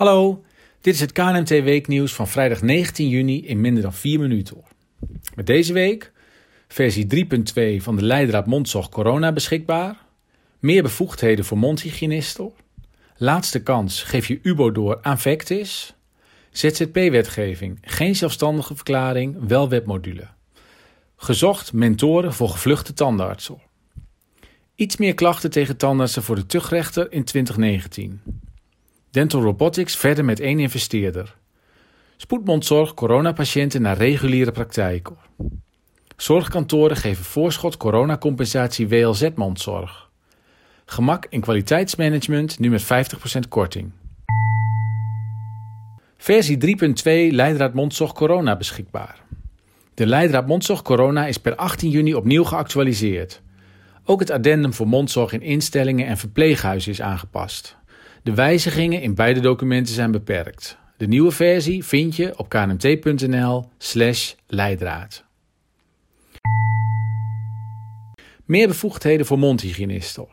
Hallo, dit is het KNMT Weeknieuws van vrijdag 19 juni in minder dan 4 minuten. Met deze week versie 3.2 van de Leidraad Mondzorg Corona beschikbaar. Meer bevoegdheden voor mondhygiënisten. Laatste kans geef je UBO door aan Vectis. ZZP-wetgeving, geen zelfstandige verklaring, wel webmodule. Gezocht mentoren voor gevluchte tandartsen. Iets meer klachten tegen tandartsen voor de tuchtrechter in 2019. Dental Robotics verder met één investeerder. Spoedmondzorg coronapatiënten naar reguliere praktijken. Zorgkantoren geven voorschot coronacompensatie WLZ-mondzorg. Gemak in kwaliteitsmanagement nu met 50% korting. Versie 3.2 Leidraad Mondzorg Corona beschikbaar. De Leidraad Mondzorg Corona is per 18 juni opnieuw geactualiseerd. Ook het addendum voor mondzorg in instellingen en verpleeghuizen is aangepast. De wijzigingen in beide documenten zijn beperkt. De nieuwe versie vind je op knmt.nl/slash leidraad. Meer bevoegdheden voor mondhygiënisten.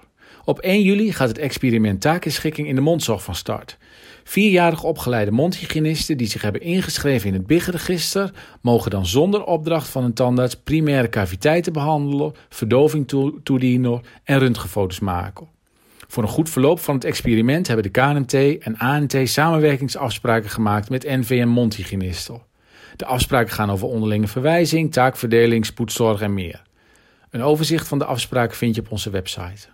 Op 1 juli gaat het experiment taakschikking in de mondzorg van start. Vierjarig opgeleide mondhygiënisten die zich hebben ingeschreven in het BIG-register mogen dan zonder opdracht van een tandarts primaire caviteiten behandelen, verdoving toedienen en röntgenfoto's maken. Voor een goed verloop van het experiment hebben de KNMT en ANT samenwerkingsafspraken gemaakt met NVM mondhygiënisten. De afspraken gaan over onderlinge verwijzing, taakverdeling, spoedzorg en meer. Een overzicht van de afspraken vind je op onze website.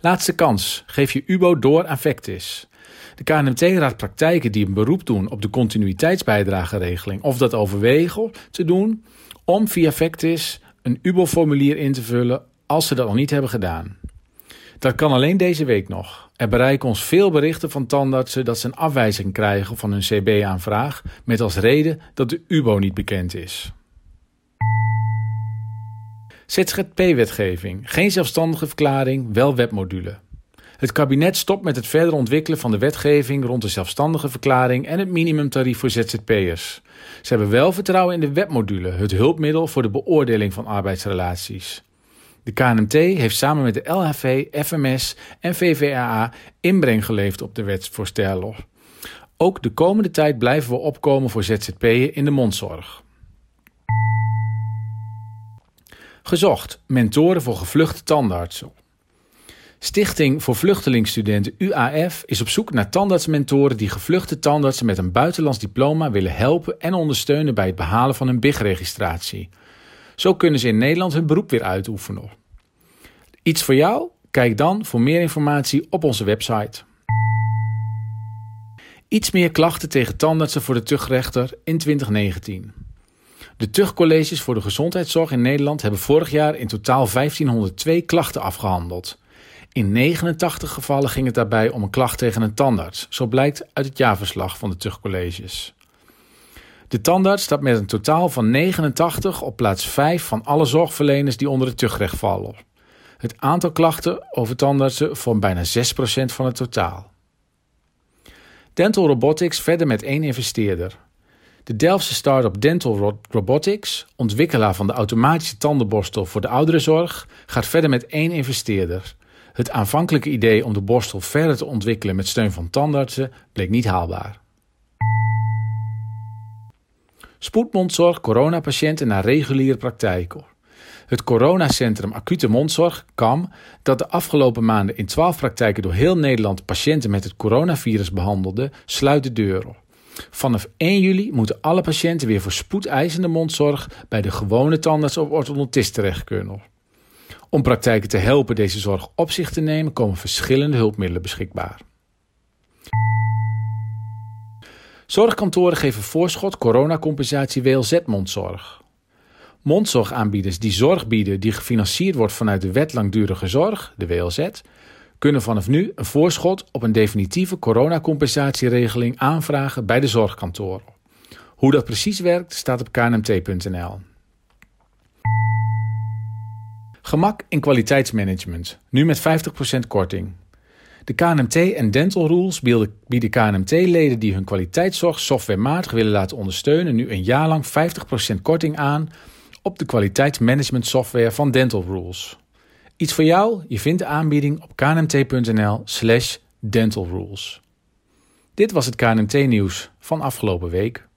Laatste kans. Geef je UBO door aan Vectis. De KNMT raadt praktijken die een beroep doen op de continuïteitsbijdrageregeling of dat overwegen te doen om via Vectis een UBO-formulier in te vullen als ze dat nog niet hebben gedaan. Dat kan alleen deze week nog. Er bereiken ons veel berichten van tandartsen dat ze een afwijzing krijgen van hun CB-aanvraag met als reden dat de UBO niet bekend is. ZZP-wetgeving. Geen zelfstandige verklaring, wel webmodule. Het kabinet stopt met het verder ontwikkelen van de wetgeving rond de zelfstandige verklaring en het minimumtarief voor ZZP'ers. Ze hebben wel vertrouwen in de webmodule, het hulpmiddel voor de beoordeling van arbeidsrelaties. De KNMT heeft samen met de LHV, FMS en VVAA inbreng geleverd op de wetsvoorstellen. Ook de komende tijd blijven we opkomen voor ZZP'en in de mondzorg. Gezocht mentoren voor gevluchte tandartsen. Stichting voor Vluchtelingsstudenten UAF is op zoek naar tandartsmentoren die gevluchte tandartsen met een buitenlands diploma willen helpen en ondersteunen bij het behalen van hun BIG-registratie. Zo kunnen ze in Nederland hun beroep weer uitoefenen. Iets voor jou? Kijk dan voor meer informatie op onze website. Iets meer klachten tegen tandartsen voor de tuchtrechter in 2019. De tuchtcolleges voor de gezondheidszorg in Nederland hebben vorig jaar in totaal 1502 klachten afgehandeld. In 89 gevallen ging het daarbij om een klacht tegen een tandarts, zo blijkt uit het jaarverslag van de tuchtcolleges. De tandarts staat met een totaal van 89 op plaats 5 van alle zorgverleners die onder het tuchtrecht vallen. Het aantal klachten over tandartsen vormt bijna 6% van het totaal. Dental Robotics verder met één investeerder. De Delftse start-up Dental Robotics, ontwikkelaar van de automatische tandenborstel voor de ouderenzorg, gaat verder met één investeerder. Het aanvankelijke idee om de borstel verder te ontwikkelen met steun van tandartsen bleek niet haalbaar. Spoedmondzorg coronapatiënten naar reguliere praktijken. Het coronacentrum Acute Mondzorg, KAM, dat de afgelopen maanden in 12 praktijken door heel Nederland patiënten met het coronavirus behandelde, sluit de deuren. Vanaf 1 juli moeten alle patiënten weer voor spoedeisende mondzorg bij de gewone tandarts of orthodontist terecht kunnen. Om praktijken te helpen deze zorg op zich te nemen, komen verschillende hulpmiddelen beschikbaar. Zorgkantoren geven voorschot coronacompensatie WLZ-mondzorg. Mondzorgaanbieders die zorg bieden die gefinancierd wordt vanuit de Wet Langdurige Zorg, de WLZ, kunnen vanaf nu een voorschot op een definitieve coronacompensatieregeling aanvragen bij de zorgkantoren. Hoe dat precies werkt staat op knmt.nl. Gemak in kwaliteitsmanagement, nu met 50% korting. De KNMT en Dental Rules bieden KNMT-leden die hun kwaliteitszorg softwarematig willen laten ondersteunen nu een jaar lang 50% korting aan op de kwaliteitsmanagement software van Dental Rules. Iets voor jou? Je vindt de aanbieding op knmt.nl/slash Dental Rules. Dit was het KNT-nieuws van afgelopen week.